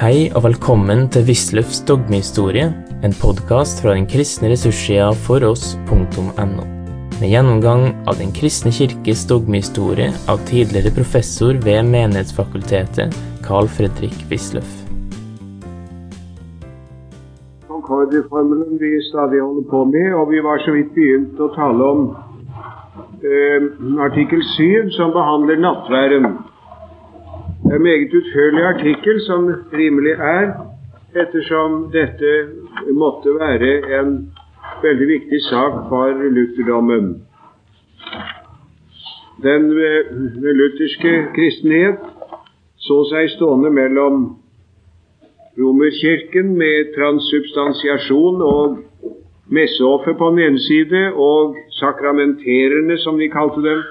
Hei og velkommen til Wisløffs dogmehistorie, en podkast fra den kristne ressurssida foross.no. Med gjennomgang av Den kristne kirkes dogmehistorie av tidligere professor ved Menighetsfakultetet, Carl Fredrik Wisløff. Konkordieformelen vi stadig holder på med, og vi var så vidt begynt å tale om eh, artikkel 7, som behandler nattværen. Det er en meget utførlig artikkel, som rimelig er, ettersom dette måtte være en veldig viktig sak for lutherdommen. Den lutherske kristenhet så seg stående mellom Romerkirken med transsubstansiasjon og messeoffer på den ene side, og sakramenterende, som de kalte dem,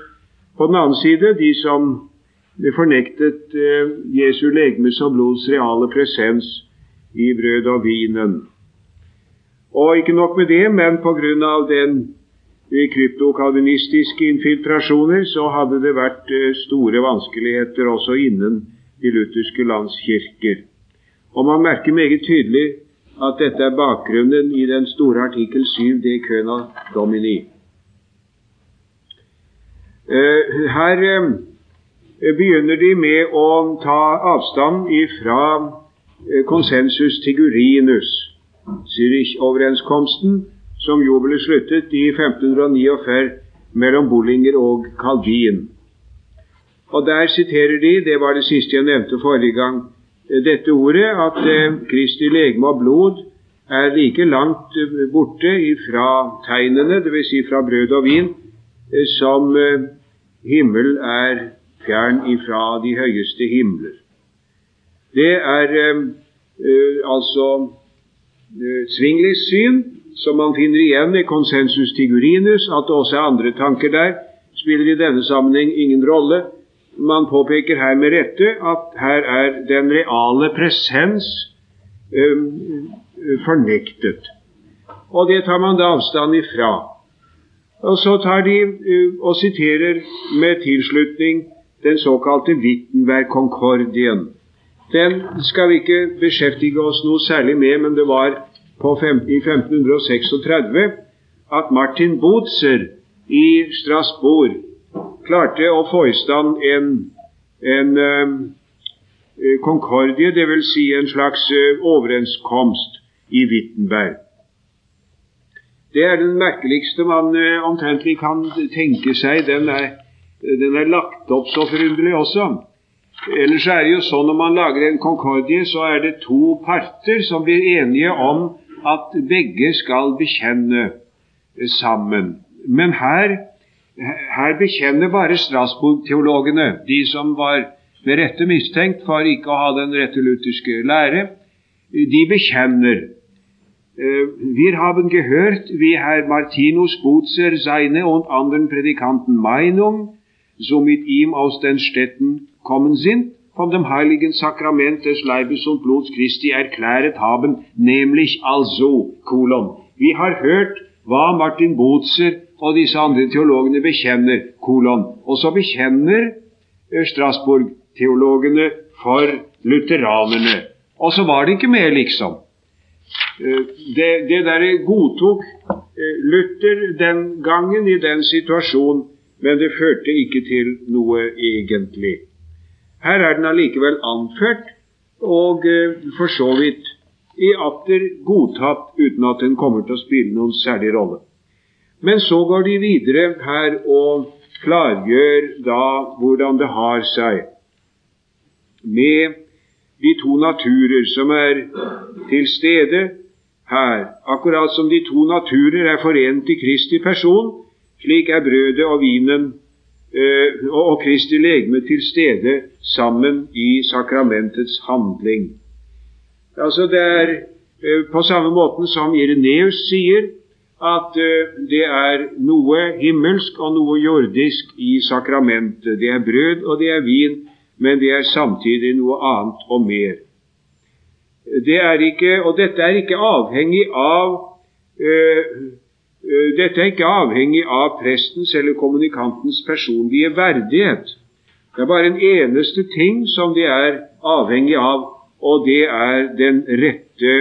på den annen side, de som fornektet eh, Jesu legemes og blods reale presens i brød og vinen. Og ikke nok med det, men pga. den de kryptokalvinistiske infiltrasjoner så hadde det vært eh, store vanskeligheter også innen de lutherske landskirker. Og man merker meget tydelig at dette er bakgrunnen i den store artikkel 7 De Køna Domini. Eh, her Eh, begynner de med å ta avstand fra eh, konsensus tigurinus, Zürich-overenskomsten, som jo ble sluttet i 1549 mellom Bollinger og Calvin. Og Der siterer de, det var det siste jeg nevnte forrige gang, eh, dette ordet, at Kristi legeme og blod er like langt borte fra tegnene, dvs. Si fra brød og vin, som himmel er fjern ifra de høyeste himler. Det er eh, eh, altså eh, Svinglis syn, som man finner igjen i konsensus tigurinus, at det også er andre tanker der, spiller i denne sammenheng ingen rolle. Man påpeker her med rette at her er den reale presens eh, fornektet. Og det tar man da avstand ifra. Og så tar de uh, og siterer med tilslutning den såkalte Wittenberg-konkordien. Den skal vi ikke beskjeftige oss noe særlig med, men det var i 1536 at Martin Bootser i Strasbourg klarte å få i stand en, en uh, konkordie, dvs. Si en slags uh, overenskomst i Wittenberg. Det er den merkeligste man uh, omtrentlig kan tenke seg. Den er den er lagt opp så forunderlig også. Ellers er det jo sånn når man lager en konkordie, så er det to parter som blir enige om at begge skal bekjenne sammen. Men her, her bekjenner bare Strasbourg-teologene, de som var med rette mistenkt for ikke å ha den rette lutherske lære, de bekjenner. Eh, wir haben gehört, wie Herr Martinus Butzer seine und anderen Predikanten Meinung so mit ihm aus den Städten kommen sind, von dem heiligen Sakrament des Leibes und Bluts Christi erklärt haben, nämlich also, kolon. Vi har hørt hva Martin Bozer og disse andre teologene bekjenner, kolon. Og så bekjenner eh, Strasbourg-teologene for lutheranerne. Og så var det ikke mer, liksom. Det, det der godtok eh, Luther den gangen i den situasjonen men det førte ikke til noe egentlig. Her er den allikevel anført, og eh, for så vidt i atter godtatt, uten at den kommer til å spille noen særlig rolle. Men så går de videre her og klargjør da hvordan det har seg med de to naturer som er til stede her, akkurat som de to naturer er forent i Kristi person, slik er brødet og vinen eh, og Kristi legeme til stede sammen i sakramentets handling. Altså Det er eh, på samme måten som Ireneus sier, at eh, det er noe himmelsk og noe jordisk i sakramentet. Det er brød og det er vin, men det er samtidig noe annet og mer. Det er ikke, og dette er ikke avhengig av dette er ikke avhengig av prestens eller kommunikantens personlige verdighet. Det er bare en eneste ting som de er avhengig av, og det er den rette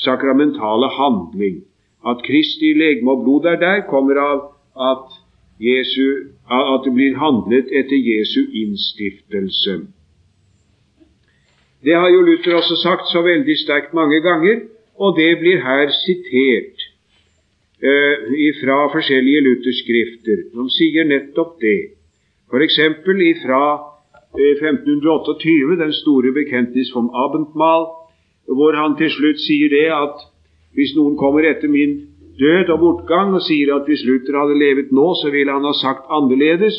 sakramentale handling. At Kristi legeme og blod er der, kommer av at, Jesu, at det blir handlet etter Jesu innstiftelse. Det har jo Luther også sagt så veldig sterkt mange ganger, og det blir her sitert fra forskjellige Lutherskrifter. De sier nettopp det. F.eks. fra 1528, den store bekjentnis vom Abendmahl, hvor han til slutt sier det at hvis noen kommer etter min død og bortgang og sier at hvis Luther hadde levet nå, så ville han ha sagt annerledes,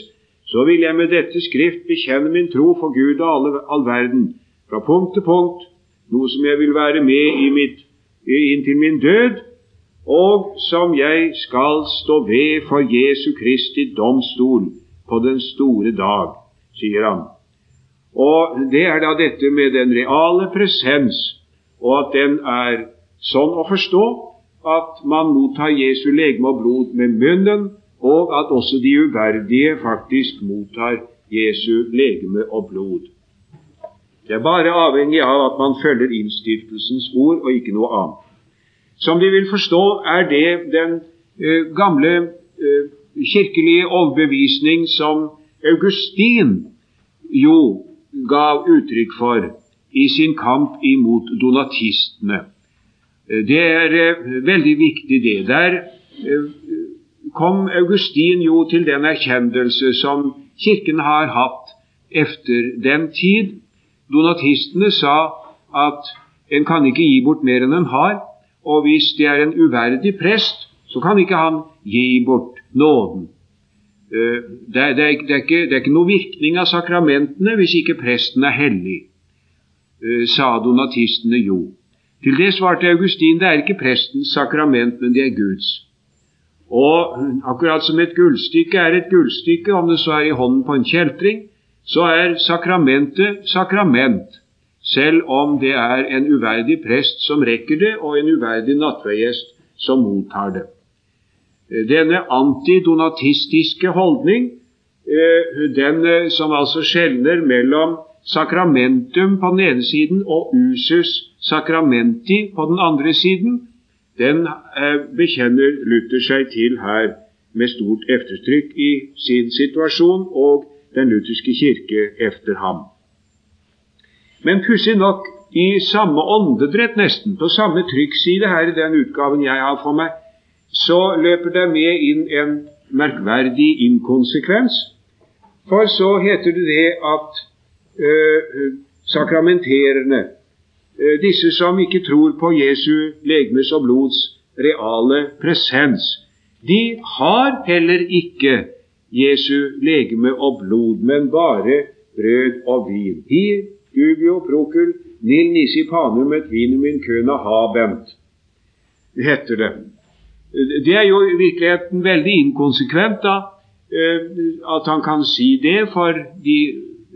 så vil jeg med dette skrift bekjenne min tro for Gud og alle, all verden, fra punkt til punkt, noe som jeg vil være med i mitt, inntil min død, og som jeg skal stå ved for Jesu Kristi domstol på den store dag, sier han. Og det er da dette med den reale presens, og at den er sånn å forstå at man mottar Jesu legeme og blod med munnen, og at også de uverdige faktisk mottar Jesu legeme og blod. Det er bare avhengig av at man følger innstiftelsens ord og ikke noe annet. Som de vil forstå, er det den uh, gamle uh, kirkelige overbevisning som Augustin jo gav uttrykk for i sin kamp imot donatistene. Det er eh, veldig viktig, det. Der eh, kom Augustin jo til den erkjennelse som Kirken har hatt efter den tid. Donatistene sa at en kan ikke gi bort mer enn en har, og hvis det er en uverdig prest, så kan ikke han gi bort nåden. Eh, det er, det, er, det, er ikke, det er, ikke, noe virkning av sakramentene hvis ikke presten er hellig, eh, sa donatistene jo. Til det svarte Augustin det er ikke prestens sakrament, men det er Guds. Og akkurat som et gullstykke er et gullstykke, om det så er i hånden på en kjeltring, så er sakramentet sakrament, selv om det er en uverdig prest som rekker det, og en uverdig nattverdgjest som mottar det. Denne antidonatistiske holdning, eh, den eh, som altså skjelner mellom sakramentum på den ene siden og usus sacramenti på den andre siden, den eh, bekjenner Luther seg til her med stort eftertrykk i sin situasjon og den lutherske kirke efter ham. Men pussig nok, i samme åndedrett nesten, på samme trykkside her i den utgaven jeg har for meg, så løper det med inn en merkverdig inkonsekvens. For så heter det det at øh, sakramenterende, øh, disse som ikke tror på Jesu legemes og blods reale presens, de har heller ikke Jesu legeme og blod, men bare brød og vin. Hi dubio procul nil nisi panum et vinum in køna habent, heter det. Det er jo i virkeligheten veldig inkonsekvent da, eh, at han kan si det, for de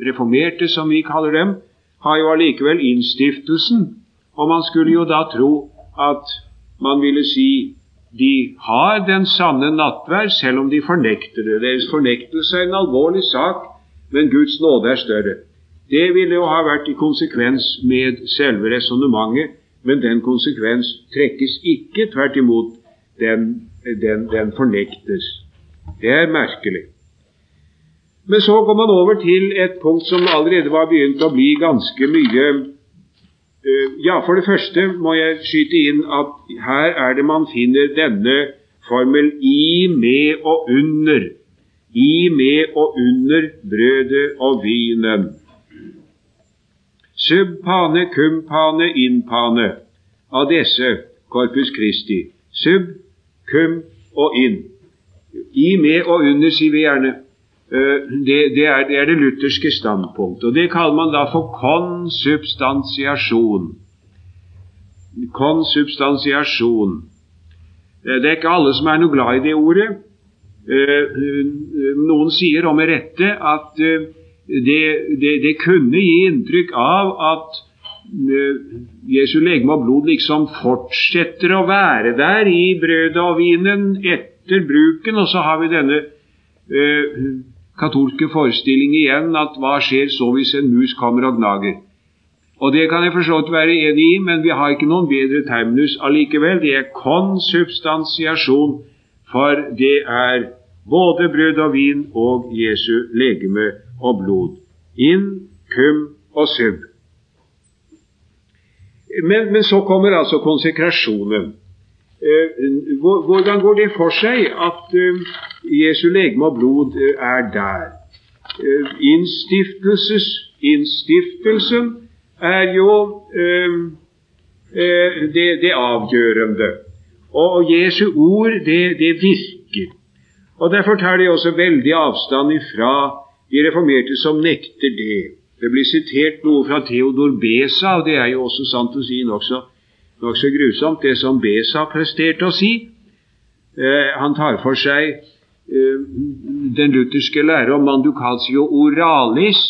reformerte, som vi kaller dem, har jo allikevel innstiftelsen. Og man skulle jo da tro at man ville si de har den sanne nattverd, selv om de fornekter det. Deres fornektelse er en alvorlig sak, men Guds nåde er større. Det ville jo ha vært i konsekvens med selve resonnementet, men den konsekvens trekkes ikke, tvert imot den, den, den fornektes. Det er merkelig. Men så går man over til et punkt som allerede var begynt å bli ganske mye uh, Ja, for det første må jeg skyte inn at her er det man finner denne formel i, med og under. I, med og under brødet og vinen. Sub pane, innpane pane, disse Corpus Christi. Sub Kum og inn. I, med og under, sier vi gjerne. Eh, det, det, er, det, er, det lutherske standpunkt. Og Det kaller man da for konsubstansiasjon. Konsubstansiasjon. Eh, det er ikke alle som er noe glad i det ordet. Eh, noen sier, og med rette, at det, det kunne gi inntrykk av at Jesu legeme og blod liksom fortsetter å være der i brødet og vinen etter bruken. Og så har vi denne eh, katolske forestilling igjen at hva skjer så hvis en mus kommer og gnager? Og det kan jeg for så vidt være enig i, men vi har ikke noen bedre terminus allikevel. Det er konsubstansiasjon, for det er både brød og vin og Jesu legeme og blod. In, kum og sub. Men, men så kommer altså konsekrasjonen. Eh, hvordan går det for seg at eh, Jesu legeme og blod eh, er der? Innstiftelses, innstiftelsen er jo det, det avgjørende. Og Jesu ord, det, det virker. Og Derfor tar de også veldig avstand ifra de reformerte som nekter det. Det blir sitert noe fra Theodor Besa, og det er jo også sant å si nokså nokså grusomt, det som Besa presterte å si. Eh, han tar for seg eh, den lutherske lære om mandukatio oralis,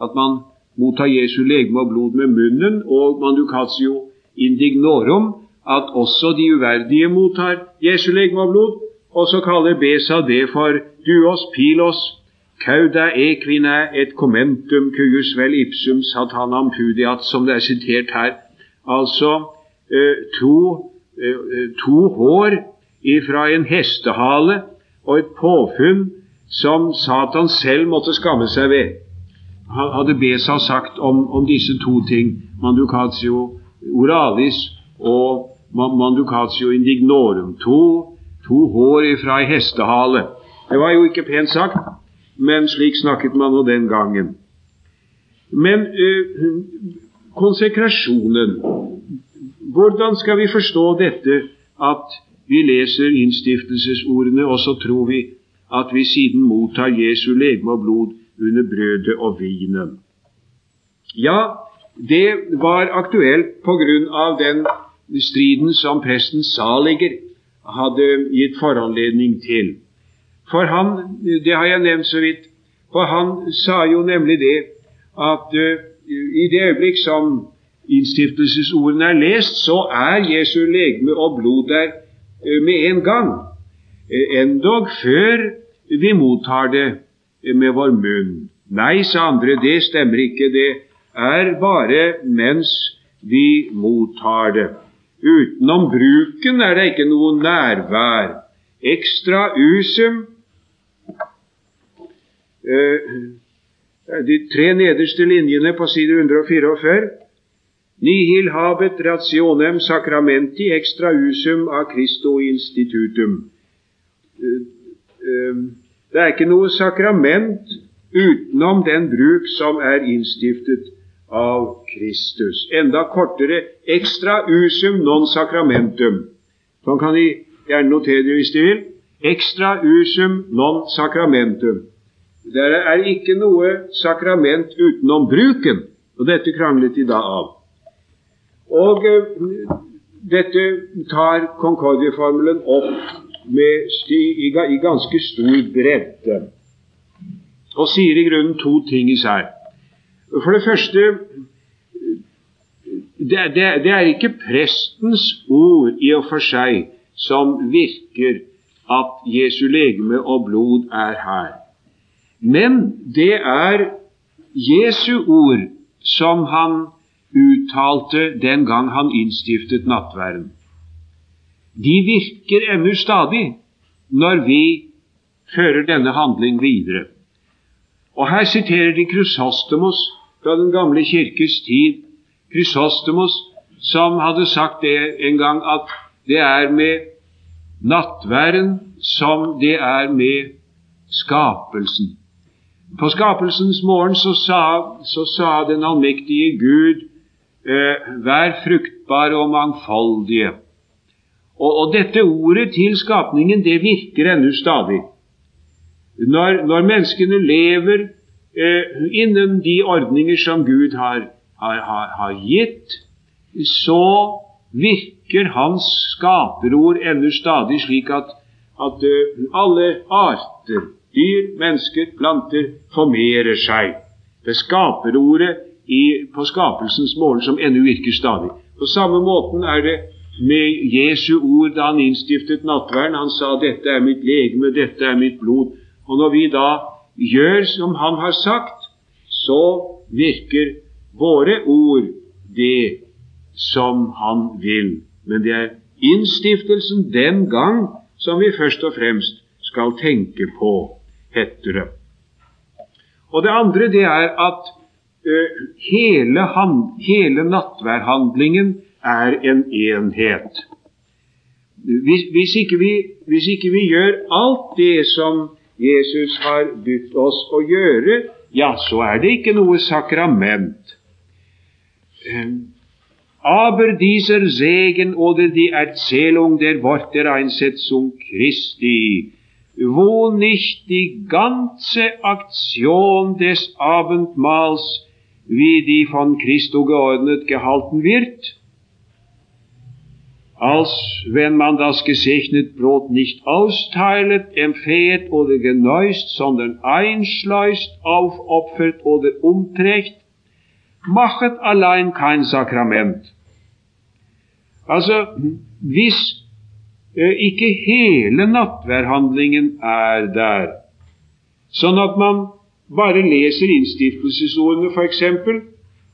at man mottar Jesu legeme og blod med munnen, og mandukatio indignorum, at også de uverdige mottar Jesu legeme og blod. Og så kaller Besa det for duos pilos cauda equina et commentum cuius vel ipsum satanam pudiat, som det er sitert her. Altså Eh, to, eh, to hår ifra en hestehale og et påfunn som Satan selv måtte skamme seg ved. Hadde Besa sagt om, om disse to ting, mandukatio oralis og mandukatio indignorum. To, to hår ifra ei hestehale. Det var jo ikke pent sagt, men slik snakket man nå den gangen. Men øh, konsekrasjonen hvordan skal vi forstå dette at vi leser innstiftelsesordene, og så tror vi at vi siden mottar Jesu legeme og blod under brødet og vinen? Ja, det var aktuelt på grunn av den striden som presten Saliger hadde gitt foranledning til. For han, det har jeg nevnt så vidt, for han sa jo nemlig det at uh, i det øyeblikk som innstiftelsesordene er lest, så er Jesu legeme og blod der uh, med en gang. Uh, endog før vi mottar det med vår munn. Nei, sa andre, det stemmer ikke. Det er bare mens vi mottar det. Utenom bruken er det ikke noe nærvær. Ekstra usum De tre nederste linjene på side 144 Nihil habet rationem sacramenti extra usum a Christo institutum. Eh, eh, det er ikke noe sakrament utenom den bruk som er innstiftet av Kristus. Enda kortere extra usum non sacramentum. Sånn kan De gjerne notere det hvis De vil. Extra usum non sacramentum. Det er ikke noe sakrament utenom bruken, og dette kranglet de da av. Og eh, dette tar Concordie-formelen opp med, i, i, ganske stor bredde, og sier i grunnen to ting især. For det første det, det, det er ikke prestens ord i og for seg som virker at Jesu legeme og blod er her. Men det er Jesu ord som han uttalte den gang han innstiftet nattverden. De virker ennå stadig når vi fører denne handling videre. Og Her siterer de Krysostomos fra den gamle kirkes tid. Krysostomos som hadde sagt det en gang at det er med nattværen som det er med skapelsen. På skapelsens morgen så sa, så sa den allmektige Gud eh, vær fruktbare og mangfoldige. Og, og, dette ordet til skapningen, det virker ennå stadig. Når, når, menneskene lever eh, innen de ordninger som Gud har, har, har, har gitt, så virker Hans skaperord ennå stadig slik at, at uh, alle arter, dyr, mennesker, planter, formerer seg. Det skaperordet i, på skapelsens mål som ennå virker stadig. På samme måten er det med Jesu ord da han innstiftet nattverden. Han sa 'Dette er mitt legeme, dette er mitt blod'. Og når vi da gjør som han har sagt, så virker våre ord det som han vil. Men det er innstiftelsen den gang som vi først og fremst skal tenke på, heter det. Og det andre det er at uh, hele, hele nattværhandlingen er en enhet. Hvis, hvis, ikke vi, hvis, ikke vi, gjør alt det som Jesus har budt oss å gjøre, ja, så er det ikke noe sakrament. Aber dieser Segen oder die Erzählung der Wortereinsetzung Christi, wo nicht die ganze Aktion des Abendmahls, wie die von Christo geordnet gehalten wird, als wenn man das gesegnet Brot nicht austeilet, empfehet oder geneust, sondern einschleust, aufopfert oder umträgt, machet allein kein Sakrament. Altså, hvis eh, ikke hele nattværhandlingen er der, sånn at man bare leser innstiftelsesordene f.eks.,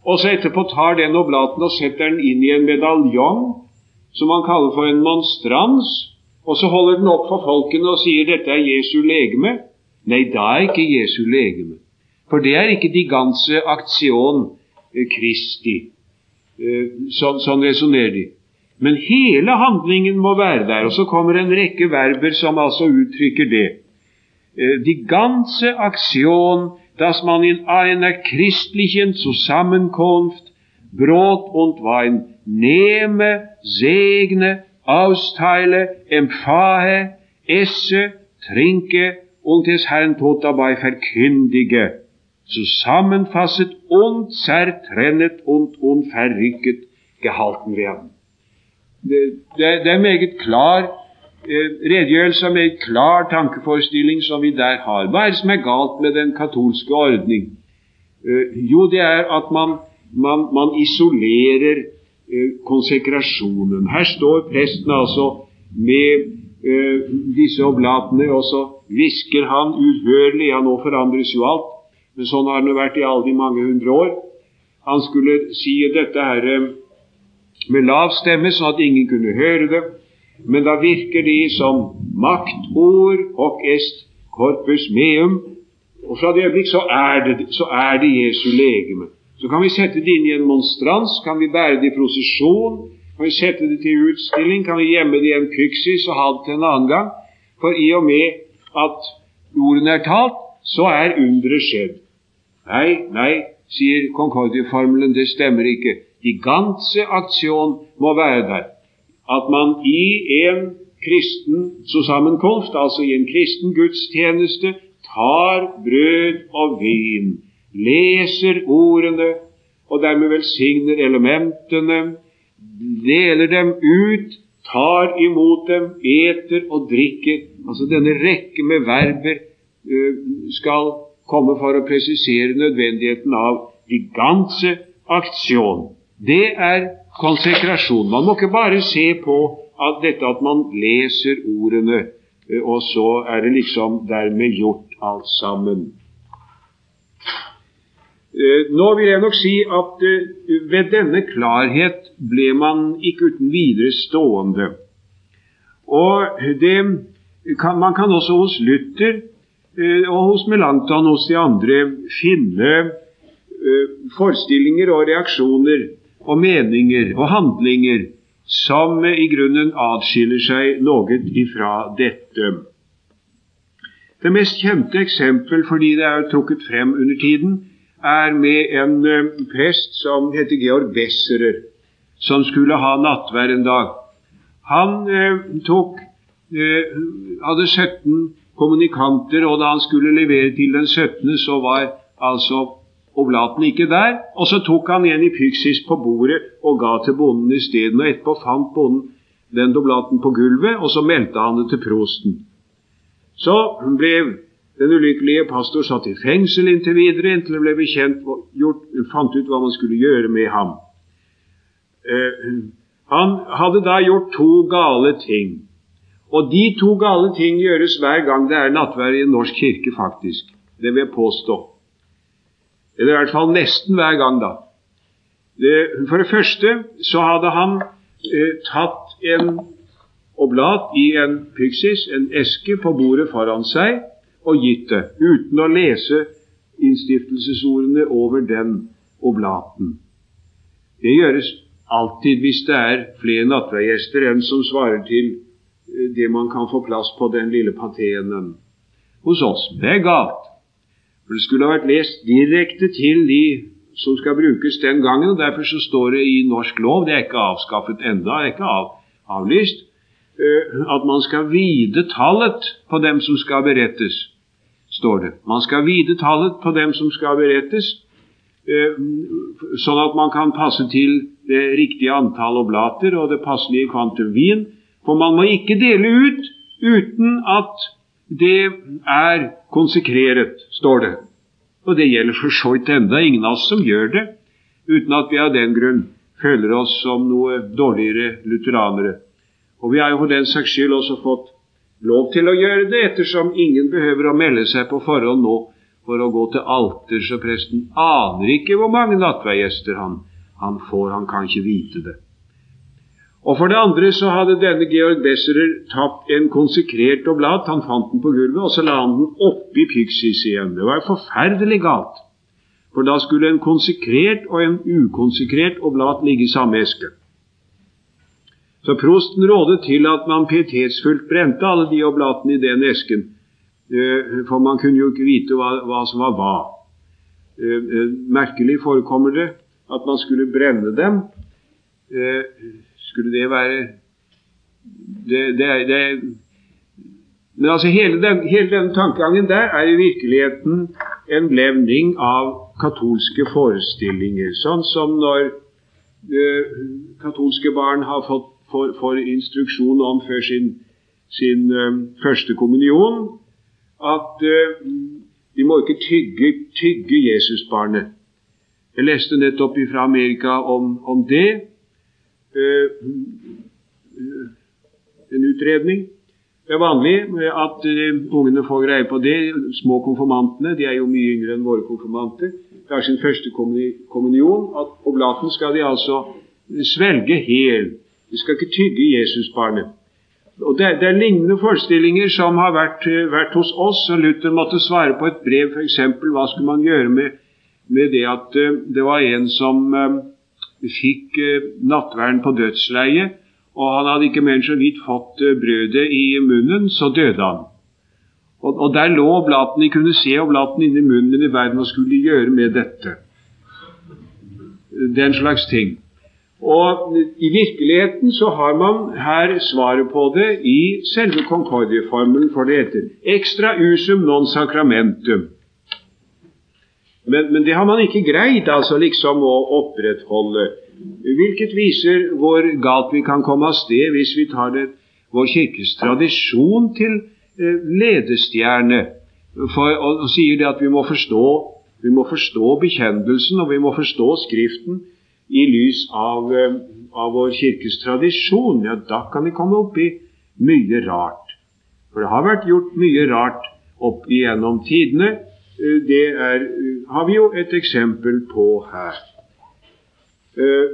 og så etterpå tar den oblaten og setter den inn i en medaljong som man kaller for en monstrans, og så holder den opp for folkene og sier 'dette er Jesu legeme', nei, da er ikke Jesu legeme. For det er ikke de ganske aktion Kristi. Eh, sånn, sånn resonnerer de. Men hele handlingen må være der. Og så kommer en rekke verber som altså uttrykker det. De die ganze Aktion, dass man in einer christlichen Zusammenkunft Brot und Wein nehme, segne, austeile, empfahe, esse, trinke und des Herrn Tod dabei verkündige, zusammenfasset und zertrennet und unverrykket gehalten werden det, det, er meget klar eh, redegjørelse og meget klar tankeforestilling som vi der har. Hva er det som er galt med den katolske ordning? Eh, jo, det er at man, man, man isolerer eh, konsekrasjonen. Her står presten altså med disse oblatene, og så hvisker han uhørlig. Ja, nå forandres jo alt, men sånn har det vært i alle de mange hundre år. Han skulle si dette her eh, med lav stemme, sånn at ingen kunne høre det. Men da virker de som maktord og est corpus meum. Og fra det øyeblikk så er det, så er det Jesu legeme. Så kan vi sette det inn i en monstrans, kan vi bære det i prosesjon, kan vi sette det til utstilling, kan vi gjemme det i en kyksis og ha det til en annen gang. For i og med at ordene er talt, så er underet skjedd. Nei, nei, sier Concordie-formelen, det stemmer ikke de ganske aksjon må være der. At man i en kristen sammenkomst, altså i en kristen gudstjeneste, tar brød og vin, leser ordene og dermed velsigner elementene, deler dem ut, tar imot dem, eter og drikker. Altså denne rekke med verber uh, skal komme for å presisere nødvendigheten av de ganske aksjon. Det er konsekrasjon. Man må ikke bare se på at dette at man leser ordene, eh, og så er det liksom dermed gjort alt sammen. Eh, nå vil jeg nok si at eh, ved denne klarhet ble man ikke uten videre stående. Og det Man kan også hos Luther og hos Melanchthon og hos de andre finne forestillinger og reaksjoner og meninger og handlinger som i grunnen atskiller seg noe ifra dette. Det mest kjente eksempel, fordi det er trukket frem under tiden, er med en uh, prest som heter Georg Besserer, som skulle ha nattvær en dag. Han eh, tok eh, hadde 17 kommunikanter, og da han skulle levere til den 17., så var altså oblaten ikke der. Og så tok han en i pyksis på bordet og ga til bonden isteden. Og etterpå fant bonden den doblaten på gulvet, og så meldte han det til prosten. Så ble den ulykkelige pastor satt i fengsel inntil videre, inntil det ble bekjent gjort, fant ut hva man skulle gjøre med ham. Eh, han hadde da gjort to gale ting. Og de to gale ting gjøres hver gang det er nattvær i en norsk kirke, faktisk. Det vil jeg påstå. Eller i hvert fall nesten hver gang, da. For det første så hadde han eh, tatt en oblat i en pyksis, en eske, på bordet foran seg og gitt det, uten å lese innstiftelsesordene over den oblaten. Det gjøres alltid hvis det er flere nattverdgjester enn som svarer til eh, det man kan få plass på den lille patenen hos oss. Det er galt. For det skulle ha vært lest direkte til de som skal brukes den gangen. og Derfor så står det i norsk lov, det er ikke avskaffet enda, det er ikke av, avlyst, uh, at man skal vide tallet på dem som skal berettes, står det. Man skal vide tallet på dem som skal berettes, uh, sånn at man kan passe til det riktige antall oblater og det passelige kvantum vin. For man må ikke dele ut uten at det er konsekreret, står det. Og det gjelder for så vidt enda ingen av oss som gjør det, uten at vi av den grunn føler oss som noe dårligere lutheranere. Og vi har jo for den saks skyld også fått lov til å gjøre det, ettersom ingen behøver å melde seg på forhånd nå for å gå til alter, så presten aner ikke hvor mange nattverdgjester han, han får. Han kan ikke vite det. Og For det andre så hadde denne Georg Besserer tapt en konsekrert oblat. Han fant den på gulvet, og så la han den oppi Pyksis igjen. Det var forferdelig galt. For da skulle en konsekrert og en ukonsekrert oblat ligge i samme eske. Så prosten rådet til at man pietetsfullt brente alle de oblatene i den esken, eh, for man kunne jo ikke vite hva, hva som var hva. Eh, eh, merkelig forekommer det at man skulle brenne dem. Skulle det være det, det, det, Men altså hele, den, hele denne tankegangen der er i virkeligheten en levning av katolske forestillinger. Sånn som når eh, katolske barn har fått for, for instruksjon om før sin, sin um, første kommunion at uh, de må ikke tygge, tygge Jesusbarnet. Jeg leste nettopp fra Amerika om, om det. Eh, en utredning. Det er vanlig at eh, ungene får greie på det. Små konfirmantene de er jo mye yngre enn våre konfirmanter. Det er sin første kommunion. at Oblaten skal de altså svelge hel. De skal ikke tygge Jesusbarnet. Og det, det, er lignende forestillinger som har vært, eh, vært, hos oss. og Luther måtte svare på et brev, f.eks. Hva skulle man gjøre med, med, det at det var en som fikk eh, nattverden på dødsleiet, og han hadde ikke mer enn så vidt fått eh, brødet i munnen, så døde han. Og, og der lå oblaten. De kunne se oblaten inni munnen min i verden. Hva skulle de gjøre med dette? Den slags ting. Og i virkeligheten så har man her svaret på det i selve Concordieformelen, for det heter extra usum non sacramentum. Men, men, det har man ikke greid altså liksom å opprettholde. Hvilket viser hvor galt vi kan komme av sted hvis vi tar det, vår kirkes tradisjon til eh, ledestjerne for, og, og, sier det at vi må, forstå, vi må forstå bekjennelsen og vi må forstå Skriften i lys av, eh, av vår kirkes tradisjon. Ja, da kan vi komme opp i mye rart. For det har vært gjort mye rart opp igjennom tidene. Eh, det er, eh, har vi jo et eksempel på her. Eh,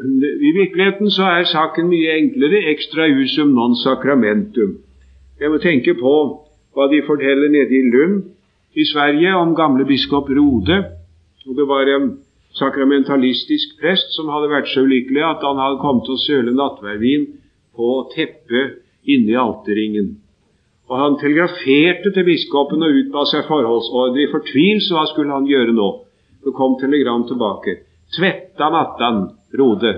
I virkeligheten så er saken mye enklere. Extra usum non sacramentum. Jeg må tenke på hva de forteller nede i Lund i Sverige om gamle biskop Rode. Og Det var en sakramentalistisk prest som hadde vært så ulykkelig at han hadde kommet til å søle nattverdvin på teppet inne i alterringen. Og han telegraferte til biskopen og utba seg forholdsordre i fortvilelse. Hva skulle han gjøre nå? Så kom telegram tilbake. Tvetta mattan, Rode.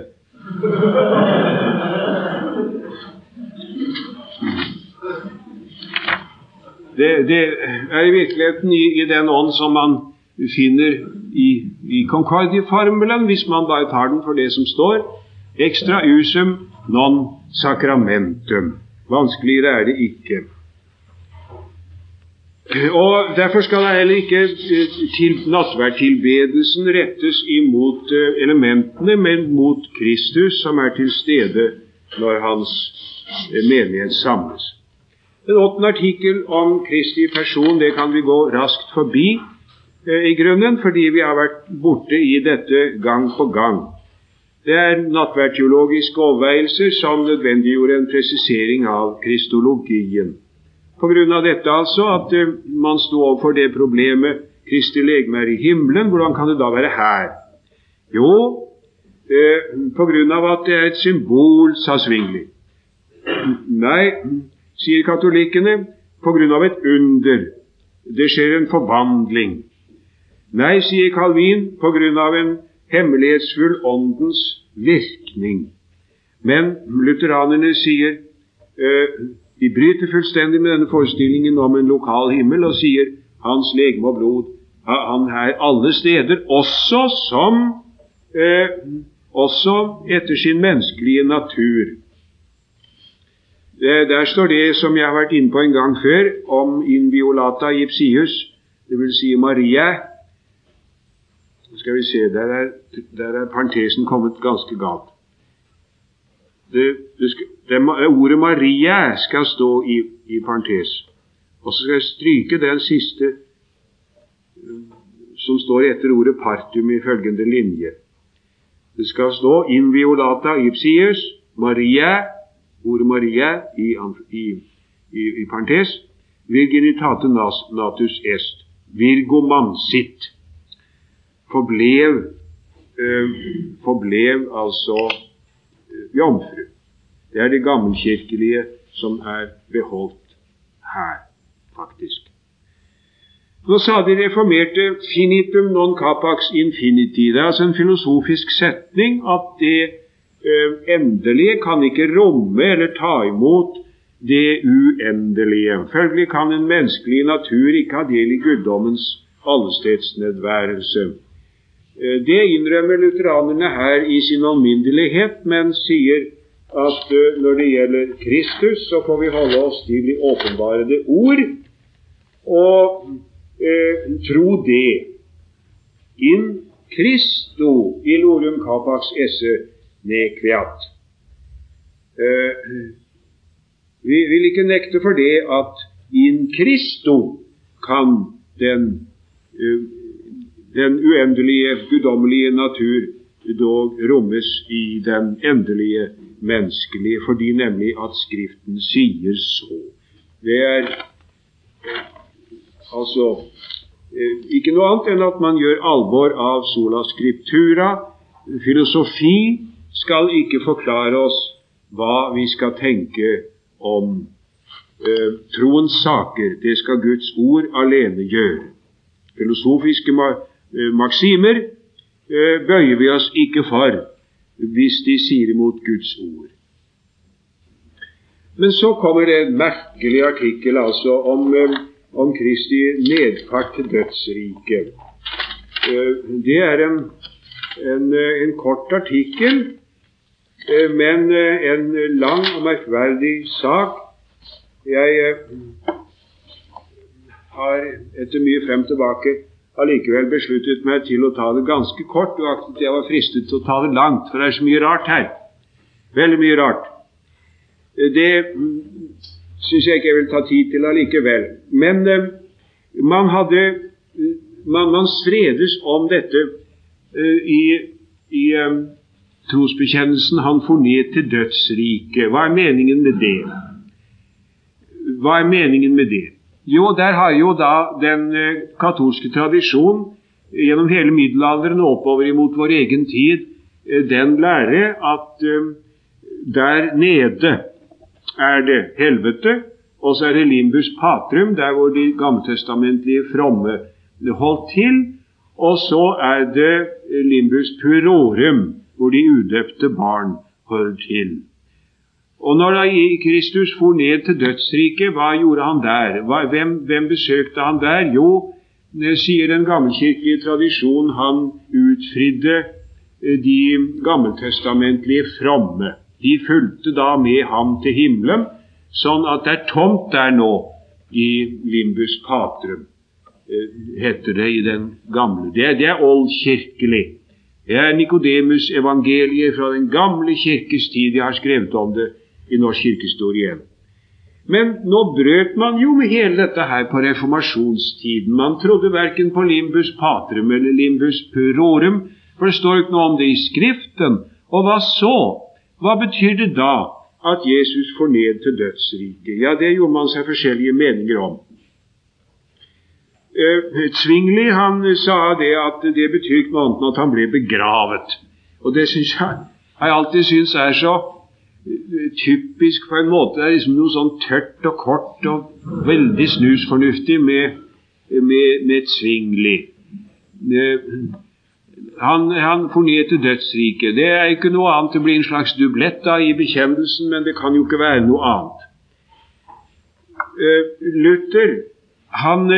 Det, det, er i virkeligheten i, i, den ånd som man finner i, i Concordie-formelen, hvis man bare tar den for det som står. Extra usum non sacramentum. Vanskeligere er det ikke. Og Derfor skal heller ikke eh, til nattverdtilbedelsen rettes imot eh, elementene, men mot Kristus, som er til stede når hans eh, menighet samles. En åttende artikkel om Kristi person det kan vi gå raskt forbi i grunnen, fordi vi har vært borte i dette gang på gang. Det er nattverdteologiske overveielser som nødvendiggjorde en presisering av kristologien. På grunn av dette altså at uh, man sto overfor det problemet Kristi legeme er i himmelen, hvordan kan det da være her? Jo, eh, på grunn av at det er et symbol, sa Svingli. Nei, sier katolikkene, på grunn av et under. Det skjer en forvandling. Nei, sier Calvin, på grunn av en hemmelighetsfull åndens virkning. Men lutheranerne sier øh, de bryter fullstendig med denne forestillingen om en lokal himmel og sier hans legeme og blod han er alle steder, også som eh, også etter sin menneskelige natur. Der står det som jeg har vært inne på en gang før, om inviolata ipsius, dvs. Si Maria, skal vi se, der er, der er parentesen kommet ganske galt. Det, det det, ordet Maria skal stå i, i parentes. Og så skal jeg stryke den siste eh, som står etter ordet partum i følgende linje. Det skal stå inviolata ipsius Maria, ordet Maria i, i, i, i parentes, virginitate natus est, virgo mansit forblev, øh, forblev altså jomfru. Det er det gammelkirkelige som er beholdt her, faktisk. Nå sa de reformerte 'finitum non capax infiniti'. Det er altså en filosofisk setning at det øh, endelige kan ikke romme eller ta imot det uendelige. Følgelig kan en menneskelig natur ikke ha del i guddommens allestedsnedværelse. Eh, det innrømmer lutheranerne her i sin alminnelighet, men sier at eh, når det gjelder Kristus, så får vi holde oss til de åpenbarede ord og eh, tro det. In Christo illorum capax esse nequiat. Eh, vi vil ikke nekte for det at in Christo kan den eh, den uendelige, guddommelige natur dog rommes i den endelige menneskelige, fordi nemlig at Skriften sier så. Det er altså eh, ikke noe annet enn at man gjør alvor av sola scriptura. Filosofi skal ikke forklare oss hva vi skal tenke om eh, troens saker. Det skal Guds ord alene gjøre. Filosofiske ma maksimer eh, bøyer vi oss ikke for hvis de sier imot Guds ord. Men så kommer det en merkelig artikkel altså om, eh, om Kristi nedfart til dødsriket. Det er en, en, en kort artikkel, men en lang og merkverdig sak. Jeg har etter mye frem tilbake allikevel besluttet meg til å ta det ganske kort, og aktet jeg var fristet til å ta det langt, for det er så mye rart her. Veldig mye rart. Det syns jeg ikke jeg vil ta tid til allikevel. Men eh, man hadde man, man, stredes om dette eh, i, i eh, trosbekjennelsen 'Han for ned til dødsriket'. Hva er meningen med det? Hva er meningen med det? Jo, der har jo da den eh, katolske tradisjon gjennom hele middelalderen og oppover imot vår egen tid eh, den lære at eh, der nede er det helvete, og så er det limbus patrum, der hvor de gammeltestamentlige fromme holdt til, og så er det limbus purorum, hvor de udøpte barn holder til. Og når da Kristus for ned til dødsriket, hva gjorde han der? Hvem, hvem, besøkte han der? Jo, sier den gammelkirkelige tradisjon, han utfridde eh, de gammeltestamentlige fromme. De fulgte da med ham til himmelen, sånn at det er tomt der nå i limbus patrum, eh, heter det i den gamle. Det, det er oldkirkelig. Det er Nikodemus-evangeliet fra den gamle kirkes tid. Jeg har skrevet om det i norsk kirkehistorie. Men nå brøt man jo med hele dette her på reformasjonstiden. Man trodde verken på limbus patrum eller limbus purorum, for det står ikke noe om det i Skriften. Og hva så? Hva betyr det da at Jesus får ned til dødsriket? Ja, det gjorde man seg forskjellige meninger om. Uh, Zwingli han sa det at det betyr ikke noe annet enn at han ble begravet. Og det synes jeg, jeg alltid syntes er så typisk på en måte. Det er liksom noe sånn tørt og kort og veldig snusfornuftig med, med, med Zwingli. Uh, han, han for til dødsriket. Det er ikke noe annet. Det blir en slags dublett da i bekjennelsen, men det kan jo ikke være noe annet. Luther han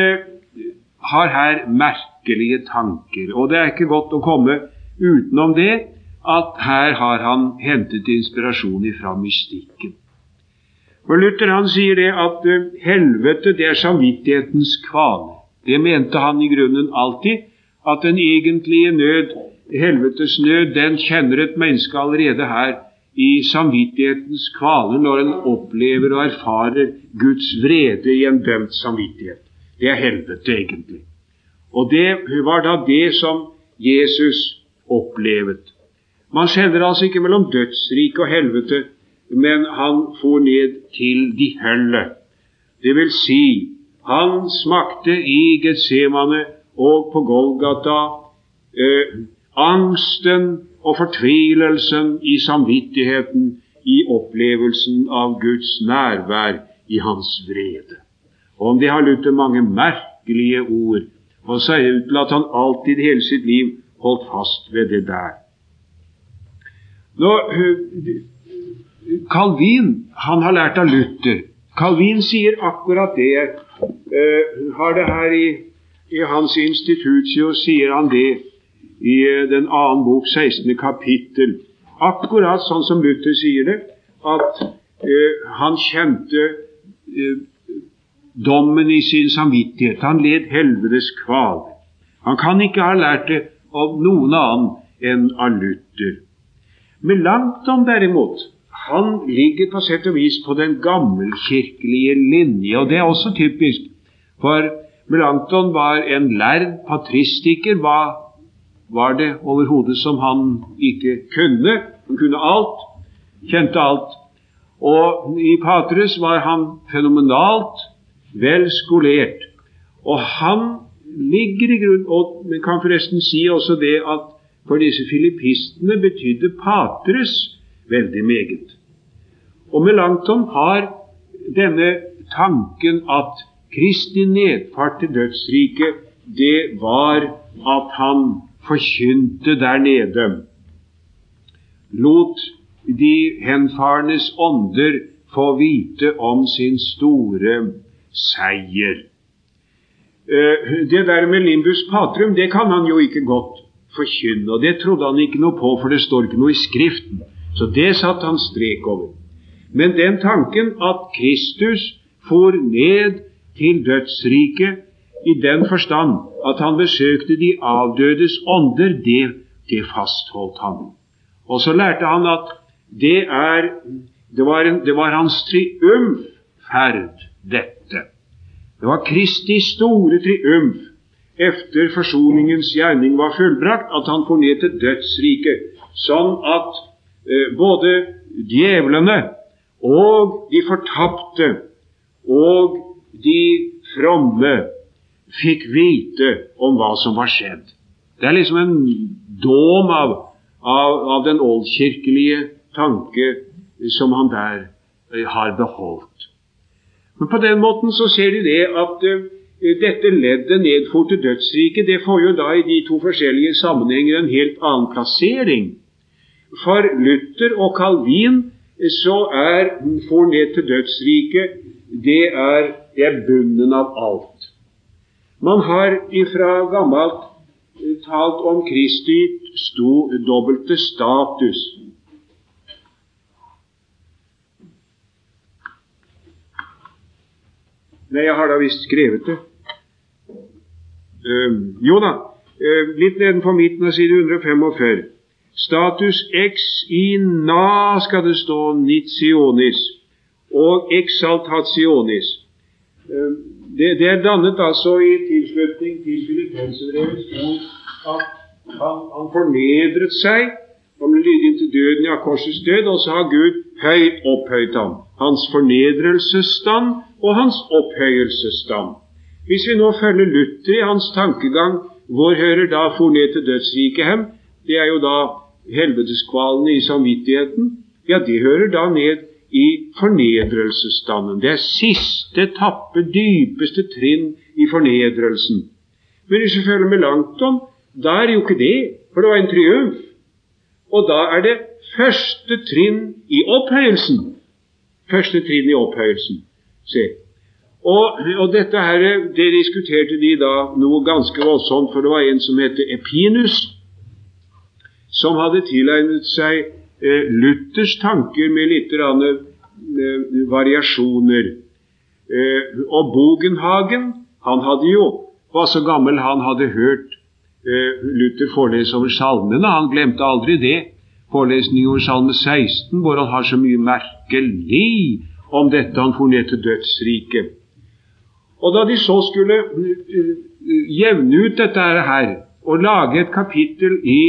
har her merkelige tanker. Og det er ikke godt å komme utenom det at her har han hentet inspirasjon fra mystikken. For Luther han sier det at uh, helvete det er samvittighetens kvale. Det mente han i grunnen alltid, at den egentlige nød, helvetes nød, den kjenner et menneske allerede her i samvittighetens kvale når en opplever og erfarer Guds vrede i en dømt samvittighet. Det er helvete, egentlig. Og det var da det som Jesus opplevet. Man skjelner altså ikke mellom dødsriket og helvete, men han for ned til de hølle. Det vil si, han smakte i Getsemane og på Golgata eh, angsten og fortvilelsen i samvittigheten i opplevelsen av Guds nærvær i hans vrede. Og om det har Luther mange merkelige ord, og ser ut til at han alltid hele sitt liv holdt fast ved det der. Nå, Calvin han har lært av Luther. Calvin sier akkurat det. Uh, har det her i, i hans institutio, sier han det i uh, den annen bok, 16. kapittel. Akkurat sånn som Luther sier det, at uh, han kjente dommen i sin samvittighet. Han led helvetes kval. Han kan ikke ha lært det av noen annen enn av Luther. Melanchthon derimot, han ligger på sett og vis på den gammelkirkelige linje, og det er også typisk. For Melanchthon var en lærd patristiker. Hva var det overhodet som han ikke kunne? Han kunne alt, kjente alt. Og i Patres var han fenomenalt vel skolert. Og han ligger i grunn og jeg kan forresten si også det at for disse filippistene betydde patres veldig meget. Og Melanchthon har denne tanken at Kristi nedfart til dødsriket, det var at han forkynte der nede. Lot de henfarnes ånder få vite om sin store seier. Eh, det der med limbus patrum, det kan han jo ikke godt forkynne. Og det trodde han ikke noe på, for det står ikke noe i Skriften. Så det satte han strek over. Men den tanken at Kristus for ned til dødsriket i den forstand at han besøkte de avdødes ånder, det, det fastholdt han. Og så lærte han at det, er, det, var, en, det var hans triumfferd, dette. Det var Kristi store triumf efter forsoningens gjerning var fullbrakt, at han for ned til dødsriket, sånn at eh, både djevlene og de fortapte og de fromme fikk vite om hva som var skjedd. Det er liksom en dåm av, av, av den oldkirkelige tanke som han der eh, har beholdt. Men på den måten så ser de det at uh, dette leddet nedfor til dødsriket, det får jo da i de to forskjellige sammenhenger en helt annen plassering. For Luther og Calvin så er for ned til dødsriket det er, det er bunnen av alt. Man har ifra gammelt eh, talt om Kristi sto, dobbelte status. Nei, jeg har da visst skrevet det. Uh, jo da, uh, litt nedenfor midten av side 145. Status ex na skal det stå nitionis og exaltationis. Uh, det, det, er dannet altså i tilslutning til Filippenserbrevets ord at han, han, fornedret seg Han ble lydig inntil døden, ja, korsets død, og så har Gud høyt opphøyt ham. Hans fornedrelsesstand og hans opphøyelsesstand. Hvis vi nå følger Luther i hans tankegang, hvor hører da for til dødsriket hem? Det er jo da helveteskvalene i samvittigheten. Ja, det hører da ned i fornedrelsesstanden. Det er siste etappe, dypeste trinn i fornedrelsen. Men hvis vi følger med langt om, da er det jo ikke det, for det var en triumf. Og da er det første trinn i opphøyelsen. Første trinn i opphøyelsen. Se. Og, og dette her, det diskuterte de da noe ganske voldsomt, for det var en som het Epinus, som hadde tilegnet seg eh, Luthers tanker med litt rann, eh, variasjoner. Eh, og Bogenhagen, han hadde jo var så gammel han hadde hørt eh, Luther forelese over salmene. Han glemte aldri det. Forelesning over salme 16, hvor han har så mye merkelig om dette han for ned til dødsriket. Og da de så skulle uh, jevne ut dette her og lage et kapittel i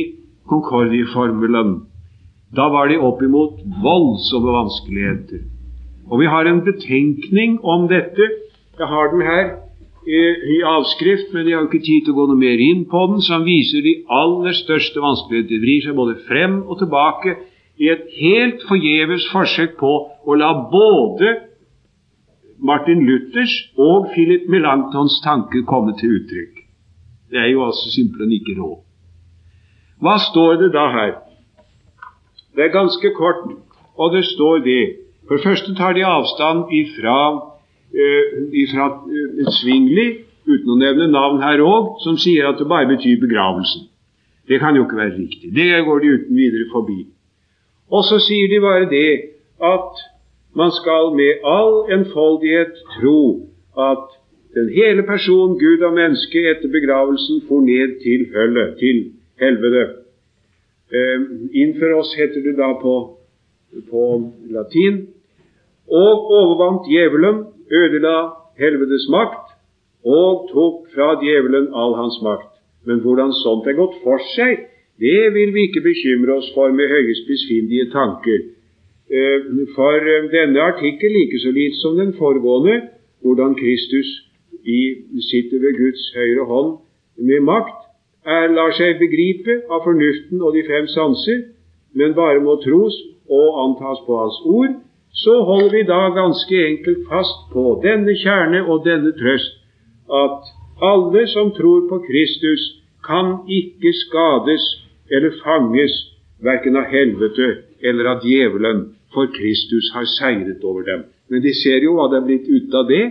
Concordie-formelen, da var de oppimot voldsomme vanskeligheter. Og vi har en betenkning om dette. Jeg har den her i avskrift, men jeg har ikke tid til å gå noe mer inn på den, som viser de aller største vanskeligheter. Det vrir seg både frem og tilbake i et helt forgjeves forsøk på å la både Martin Luthers og Philip Melanchtons tanke komme til uttrykk. Det er jo altså simpelthen ikke råd. Hva står det da her? Det er ganske kort, og det står det. For det første tar de avstand ifra uh, ifra uh, Svingli, uten å nevne navn her òg, som sier at det bare betyr begravelsen. Det kan jo ikke være riktig. Det går de uten videre forbi. Og så sier de bare det at man skal med all enfoldighet tro at den hele person, Gud og menneske, etter begravelsen for ned til høllet, til helvete. Eh, innfør oss heter det da på, på latin. Og overvant djevelen ødela helvetes makt og tok fra djevelen all hans makt. Men hvordan sånt er gått for seg, det vil vi ikke bekymre oss for med høyest besvindige tanker. Eh, for eh, denne artikkel, like så lite som den foregående, hvordan Kristus sitter ved Guds høyre hånd med makt, er, lar seg begripe av fornuften og de fem sanser, men bare må tros og antas på Hans ord, så holder vi da ganske enkelt fast på denne kjerne og denne trøst, at alle som tror på Kristus, kan ikke skades eller fanges verken av helvete eller av djevelen, for Kristus har seiret over dem. Men de ser jo hva det er blitt ut av det.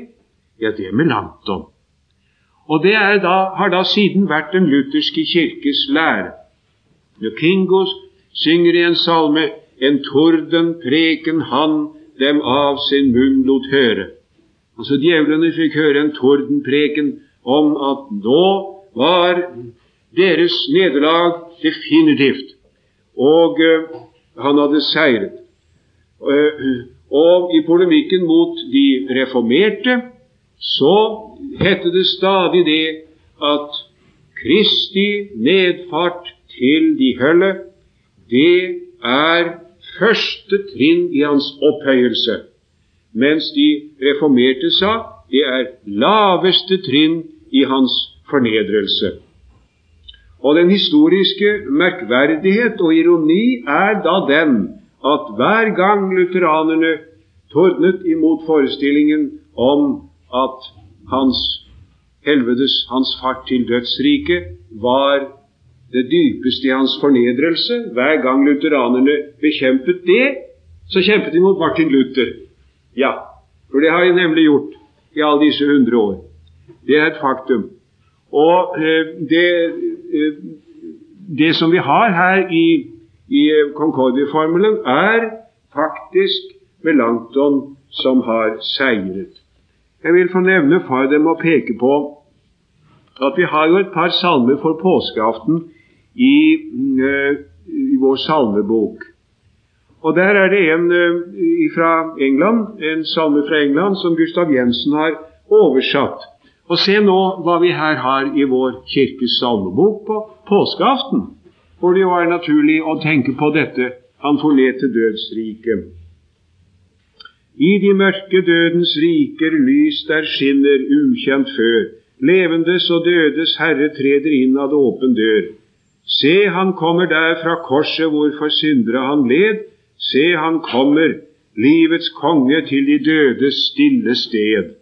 Ja, det er om. Og det da, har da siden vært den lutherske kirkes lære. Når Kingos synger i en salme en torden preken han dem av sin munn lot høre. Altså Djevlene fikk høre en tordenpreken om at nå var deres nederlag definitivt, og uh, han hadde seiret. Uh, og i polemikken mot de reformerte så hette det stadig det at Kristi nedfart til de hølle, det er første trinn i hans opphøyelse, mens de reformerte sa det er laveste trinn i hans fornedrelse. Og den historiske merkverdighet og ironi er da den at hver gang lutheranerne tordnet imot forestillingen om at hans helvedes, hans fart til dødsriket, var det dypeste i hans fornedrelse. Hver gang lutheranerne bekjempet det, så kjempet de mot Martin Luther. Ja, for det har de nemlig gjort i alle disse hundre år. Det er et faktum. Og eh, det, eh, det, som vi har her i, i Concordia-formelen er faktisk Melanchthon som har seiret. Jeg vil få nevne for dem å peke på at vi har jo et par salmer for påskeaften i, uh, i vår salmebok. Og Der er det en uh, fra England, en salme fra England som Gustav Jensen har oversatt. Og Se nå hva vi her har i vår kirkes salmebok på påskeaften. For det var naturlig å tenke på dette. Han forlete dødsriket. I de mørke dødens riker lys der skinner ukjent før. Levendes og dødes Herre treder inn ad åpen dør. Se, han kommer der fra korset hvorfor syndere han led. Se, han kommer, livets konge, til de dødes stille sted.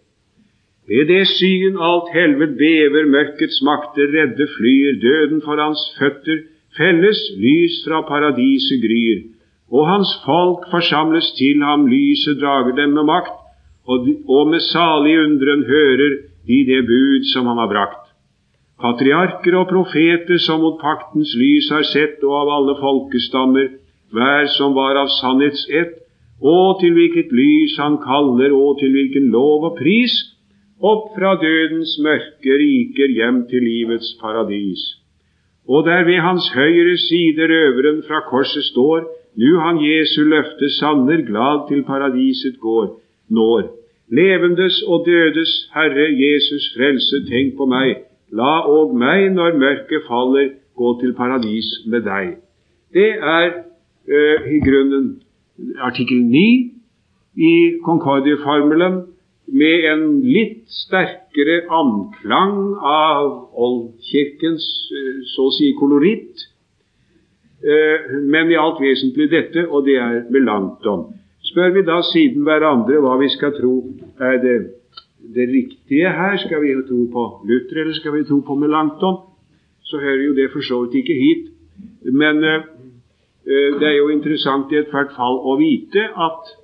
Ved det syn alt helvete bever, mørkets makter redde flyr, døden for hans føtter felles, lys fra paradiset gryr. Og hans folk forsamles til ham, lyset drager dem med makt, og, med salig undren hører de det bud som han har brakt. Patriarker og profeter som mot paktens lys har sett, og av alle folkestammer, hver som var av sannhets ett, og til hvilket lys han kaller, og til hvilken lov og pris, opp fra dødens mørke riker hjem til livets paradis. Og der ved hans høyre side røveren fra korset står, nu han Jesu løfte sanner, glad til paradiset går, når. Levendes og dødes Herre Jesus frelse, tenk på meg, la og meg, når mørket faller, gå til paradis med deg. Det er uh, i grunnen artikkel 9 i Concordie-formelen med en litt sterkere anklang av oldkirkens eh, så å si koloritt, eh, men i alt vesentlig dette, og det er Melanchthon. Spør vi da siden hverandre hva vi skal tro er det, det riktige her, skal vi tro på Luther eller skal vi tro på Melanchthon, så hører jo det for så vidt ikke hit. Men eh, det er jo interessant i ethvert fall å vite at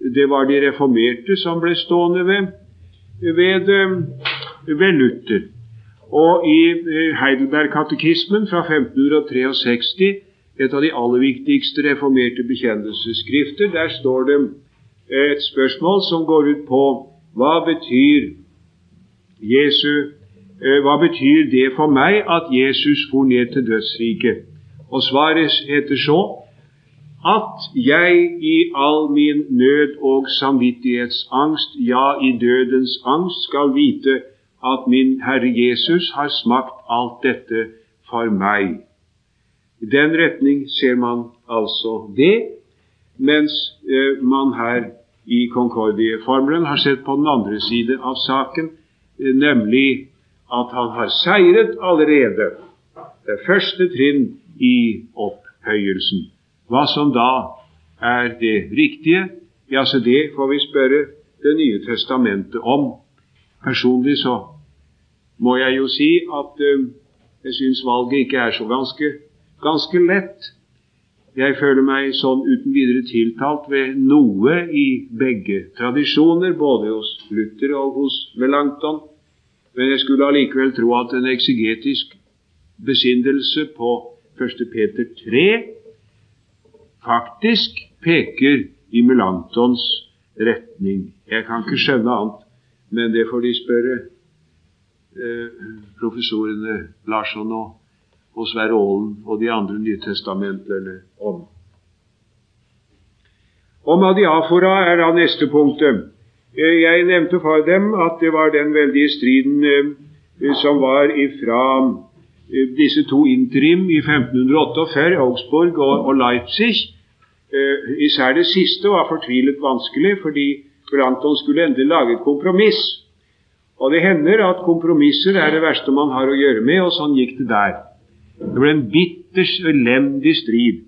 det var de reformerte som ble stående ved, ved, eh, ved Luther. Og i eh, Heidelberg-katekismen fra 1563, et av de aller viktigste reformerte bekjennelsesskrifter, der står det et spørsmål som går ut på hva betyr Jesu eh, hva betyr det for meg at Jesus for ned til dødsriket? Og svaret heter så at jeg i all min nød og samvittighetsangst, ja, i dødens angst, skal vite at min Herre Jesus har smakt alt dette for meg. I den retning ser man altså det, mens eh, man her i Concordie-formelen har sett på den andre side av saken, eh, nemlig at han har seiret allerede det første trinn i opphøyelsen. Hva som da er det riktige, ja, så det får vi spørre Det nye testamentet om. Personlig så må jeg jo si at uh, jeg syns valget ikke er så ganske, ganske lett. Jeg føler meg sånn uten videre tiltalt ved noe i begge tradisjoner, både hos Luther og hos Melanchthon, men jeg skulle allikevel tro at en eksegetisk besindelse på 1. Peter 3 faktisk peker i Melantons retning. Jeg kan ikke skjønne annet, men det får de spørre eh, professorene Larsson og, og Sverre Aalen og de andre nytestamentlerne om. Om adiafora er da neste punktet. Eh, jeg nevnte for dem at det var den veldige striden eh, som var ifra eh, disse to interim i 1548, Augsburg og, og Leipzig, især det siste var fortvilet vanskelig, fordi Branton skulle endelig lage et kompromiss. Og det hender at kompromisser er det verste man har å gjøre med, og sånn gikk det der. Det ble en bitters, elendig strid.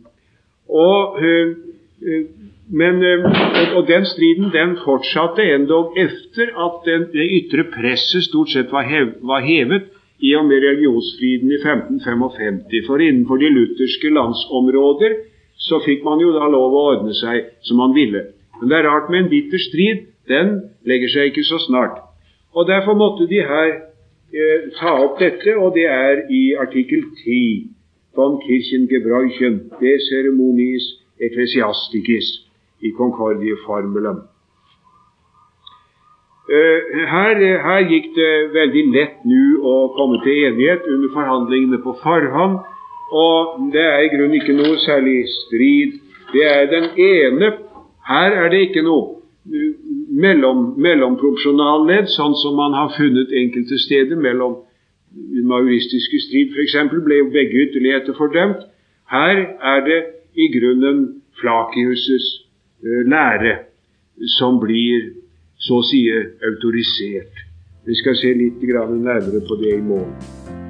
Og, uh, uh, men, og den striden den fortsatte endog etter at det ytre presset stort sett var, hev, var hevet i og med religionsfriden i 1555. For innenfor de lutherske landsområder så fikk man jo da lov å ordne seg som man ville. Men det er rart med en bitter strid. Den legger seg ikke så snart. Og Derfor måtte de her eh, ta opp dette, og det er i artikkel 10 von Kirchengebräuchen de Ceremonies Ecclesiastikis i Concordie-formelen. Uh, her, her, gikk det veldig lett nå å komme til enighet under forhandlingene på forhånd og det er i grunnen ikke noe særlig strid. Det er den ene Her er det ikke noe uh, mellom, mellomproporsjonalledd, sånn som man har funnet enkelte steder mellom den mauristiske strid f.eks. ble jo begge ytterligheter fordømt. Her er det i grunnen Flakius' eh, lære som blir så å si autorisert. Vi skal se litt nærmere på det i morgen.